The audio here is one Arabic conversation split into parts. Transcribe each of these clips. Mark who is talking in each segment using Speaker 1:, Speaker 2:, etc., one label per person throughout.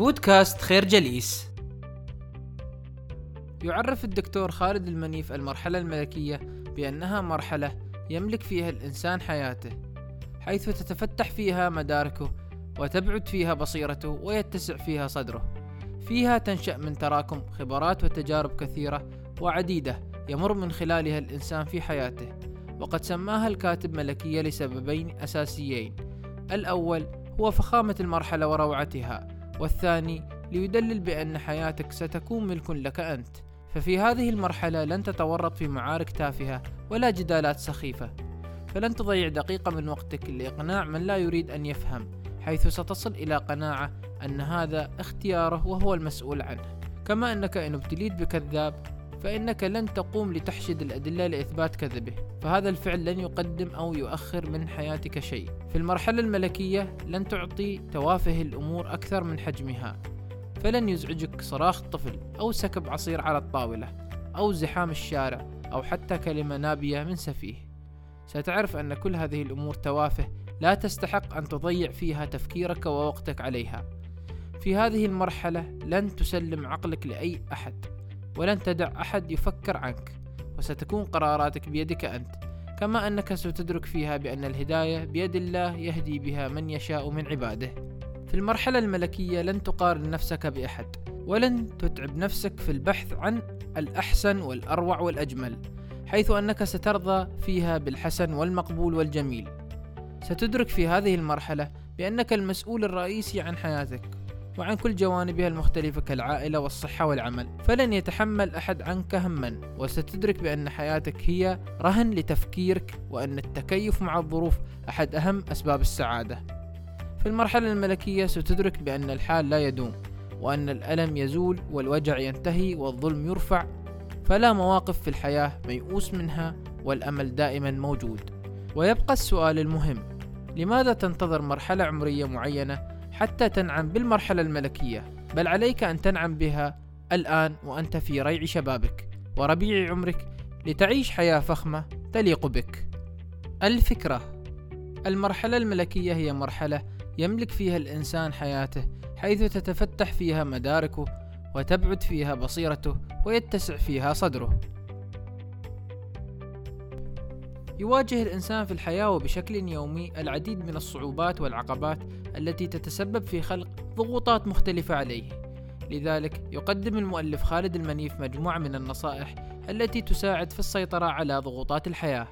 Speaker 1: بودكاست خير جليس. يعرف الدكتور خالد المنيف المرحلة الملكية بأنها مرحلة يملك فيها الإنسان حياته حيث تتفتح فيها مداركه وتبعد فيها بصيرته ويتسع فيها صدره. فيها تنشأ من تراكم خبرات وتجارب كثيرة وعديدة يمر من خلالها الإنسان في حياته وقد سماها الكاتب ملكية لسببين أساسيين. الأول هو فخامة المرحلة وروعتها والثاني ليدلل بأن حياتك ستكون ملك لك أنت. ففي هذه المرحلة لن تتورط في معارك تافهة ولا جدالات سخيفة. فلن تضيع دقيقة من وقتك لإقناع من لا يريد أن يفهم حيث ستصل إلى قناعة أن هذا اختياره وهو المسؤول عنه. كما أنك إن ابتليت بكذاب فإنك لن تقوم لتحشد الأدلة لإثبات كذبه فهذا الفعل لن يقدم أو يؤخر من حياتك شيء. في المرحلة الملكية لن تعطي توافه الأمور أكثر من حجمها فلن يزعجك صراخ طفل أو سكب عصير على الطاولة أو زحام الشارع أو حتى كلمة نابية من سفيه. ستعرف أن كل هذه الأمور توافه لا تستحق أن تضيع فيها تفكيرك ووقتك عليها. في هذه المرحلة لن تسلم عقلك لأي أحد. ولن تدع أحد يفكر عنك وستكون قراراتك بيدك أنت كما أنك ستدرك فيها بأن الهداية بيد الله يهدي بها من يشاء من عباده. في المرحلة الملكية لن تقارن نفسك بأحد ولن تتعب نفسك في البحث عن الأحسن والأروع والأجمل حيث أنك سترضى فيها بالحسن والمقبول والجميل. ستدرك في هذه المرحلة بأنك المسؤول الرئيسي عن حياتك. وعن كل جوانبها المختلفة كالعائلة والصحة والعمل. فلن يتحمل أحد عنك هما وستدرك بأن حياتك هي رهن لتفكيرك وأن التكيف مع الظروف أحد أهم أسباب السعادة. في المرحلة الملكية ستدرك بأن الحال لا يدوم وأن الألم يزول والوجع ينتهي والظلم يرفع. فلا مواقف في الحياة ميؤوس منها والأمل دائما موجود. ويبقى السؤال المهم لماذا تنتظر مرحلة عمرية معينة حتى تنعم بالمرحلة الملكية بل عليك أن تنعم بها الآن وأنت في ريع شبابك وربيع عمرك لتعيش حياة فخمة تليق بك. الفكرة المرحلة الملكية هي مرحلة يملك فيها الإنسان حياته حيث تتفتح فيها مداركه وتبعد فيها بصيرته ويتسع فيها صدره. يواجه الإنسان في الحياة وبشكل يومي العديد من الصعوبات والعقبات التي تتسبب في خلق ضغوطات مختلفة عليه. لذلك يقدم المؤلف خالد المنيف مجموعة من النصائح التي تساعد في السيطرة على ضغوطات الحياة.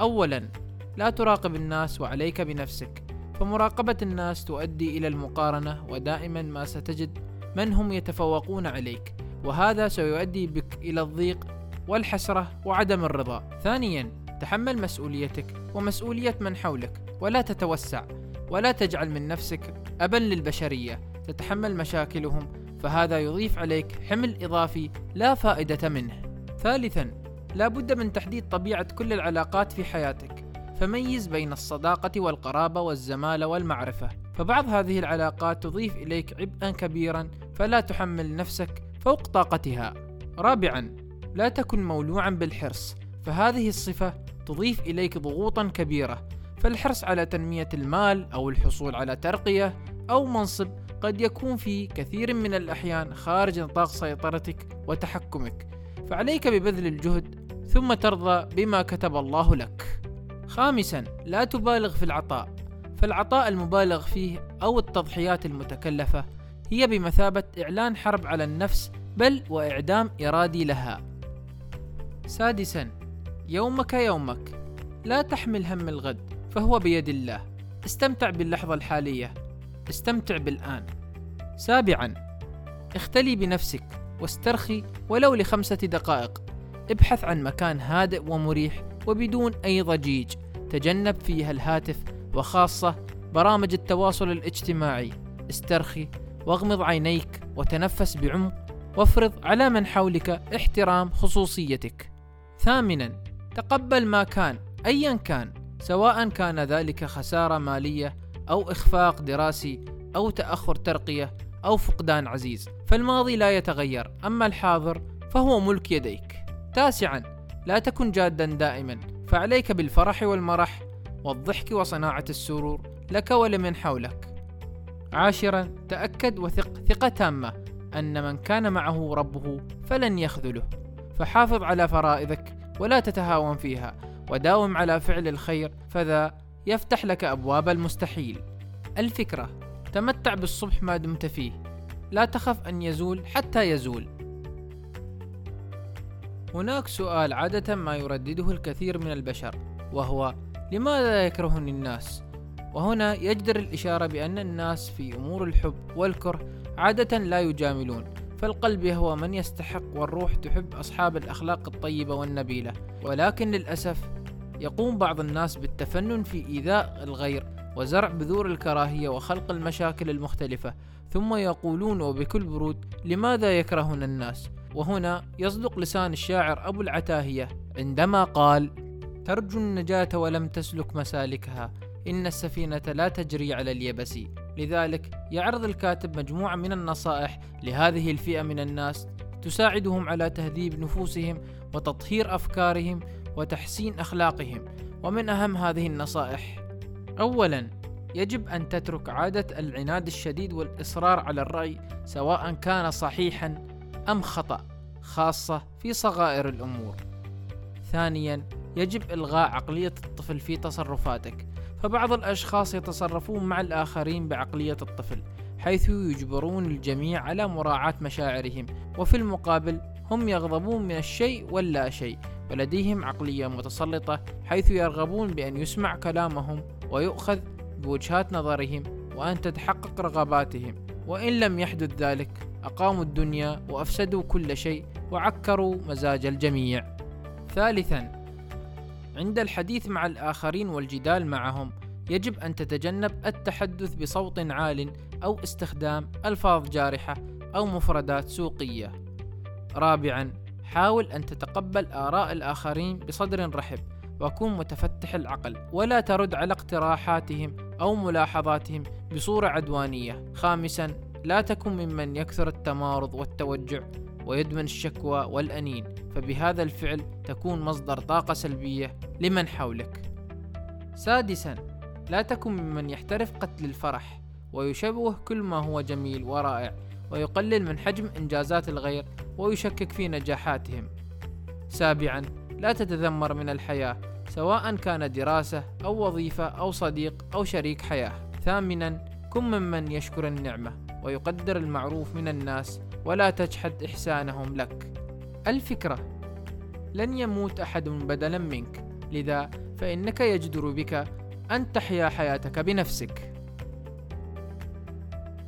Speaker 1: أولا لا تراقب الناس وعليك بنفسك. فمراقبة الناس تؤدي إلى المقارنة ودائما ما ستجد من هم يتفوقون عليك. وهذا سيؤدي بك إلى الضيق والحسرة وعدم الرضا. ثانيا تحمل مسؤوليتك ومسؤولية من حولك ولا تتوسع. ولا تجعل من نفسك أبا للبشرية تتحمل مشاكلهم فهذا يضيف عليك حمل إضافي لا فائدة منه. ثالثا لا بد من تحديد طبيعة كل العلاقات في حياتك. فميز بين الصداقة والقرابة والزمالة والمعرفة. فبعض هذه العلاقات تضيف إليك عبئا كبيرا فلا تحمل نفسك فوق طاقتها. رابعا لا تكن مولوعا بالحرص. فهذه الصفة تضيف إليك ضغوطا كبيرة. فالحرص على تنمية المال أو الحصول على ترقية أو منصب قد يكون في كثير من الأحيان خارج نطاق سيطرتك وتحكمك. فعليك ببذل الجهد ثم ترضى بما كتب الله لك. خامسا لا تبالغ في العطاء. فالعطاء المبالغ فيه أو التضحيات المتكلفة هي بمثابة إعلان حرب على النفس بل وإعدام إرادي لها. سادسا يومك يومك. لا تحمل هم الغد. فهو بيد الله. استمتع باللحظة الحالية. استمتع بالآن. سابعا. اختلي بنفسك واسترخي ولو لخمسة دقائق. ابحث عن مكان هادئ ومريح وبدون أي ضجيج. تجنب فيها الهاتف وخاصة برامج التواصل الاجتماعي. استرخي واغمض عينيك وتنفس بعمق وافرض على من حولك احترام خصوصيتك. ثامنا. تقبل ما كان ايا كان. سواء كان ذلك خسارة مالية أو إخفاق دراسي أو تأخر ترقية أو فقدان عزيز فالماضي لا يتغير أما الحاضر فهو ملك يديك. تاسعا لا تكن جادا دائما فعليك بالفرح والمرح والضحك وصناعة السرور لك ولمن حولك. عاشرا تأكد وثق ثقة تامة أن من كان معه ربه فلن يخذله فحافظ على فرائضك ولا تتهاون فيها. وداوم على فعل الخير فذا يفتح لك أبواب المستحيل. الفكرة تمتع بالصبح ما دمت فيه. لا تخف أن يزول حتى يزول. هناك سؤال عادة ما يردده الكثير من البشر وهو لماذا يكرهني الناس؟ وهنا يجدر الإشارة بأن الناس في أمور الحب والكره عادة لا يجاملون فالقلب يهوى من يستحق والروح تحب أصحاب الأخلاق الطيبة والنبيلة. ولكن للأسف يقوم بعض الناس بالتفنن في إيذاء الغير وزرع بذور الكراهية وخلق المشاكل المختلفة ثم يقولون وبكل برود لماذا يكرهنا الناس؟ وهنا يصدق لسان الشاعر أبو العتاهية عندما قال ترجو النجاة ولم تسلك مسالكها إن السفينة لا تجري على اليبس. لذلك يعرض الكاتب مجموعة من النصائح لهذه الفئة من الناس تساعدهم على تهذيب نفوسهم وتطهير أفكارهم وتحسين أخلاقهم. ومن أهم هذه النصائح أولا يجب أن تترك عادة العناد الشديد والإصرار على الرأي سواء كان صحيحا أم خطأ خاصة في صغائر الأمور. ثانيا يجب إلغاء عقلية الطفل في تصرفاتك. فبعض الأشخاص يتصرفون مع الآخرين بعقلية الطفل حيث يجبرون الجميع على مراعاة مشاعرهم. وفي المقابل هم يغضبون من الشيء واللا شيء. ولديهم عقلية متسلطة حيث يرغبون بأن يسمع كلامهم ويؤخذ بوجهات نظرهم وأن تتحقق رغباتهم وإن لم يحدث ذلك أقاموا الدنيا وأفسدوا كل شيء وعكروا مزاج الجميع ثالثا عند الحديث مع الآخرين والجدال معهم يجب أن تتجنب التحدث بصوت عال أو استخدام ألفاظ جارحة أو مفردات سوقية. رابعًا، حاول أن تتقبل آراء الآخرين بصدر رحب، وكن متفتح العقل، ولا ترد على اقتراحاتهم أو ملاحظاتهم بصورة عدوانية. خامسًا، لا تكن ممن يكثر التمارض والتوجع ويدمن الشكوى والأنين. فبهذا الفعل تكون مصدر طاقة سلبية لمن حولك. سادسا لا تكن ممن يحترف قتل الفرح ويشوه كل ما هو جميل ورائع. ويقلل من حجم إنجازات الغير ويشكك في نجاحاتهم. سابعا لا تتذمر من الحياة سواء كان دراسة أو وظيفة أو صديق أو شريك حياة. ثامنا كن ممن يشكر النعمة ويقدر المعروف من الناس ولا تجحد إحسانهم لك. الفكرة لن يموت أحد بدلا منك لذا فإنك يجدر بك أن تحيا حياتك بنفسك.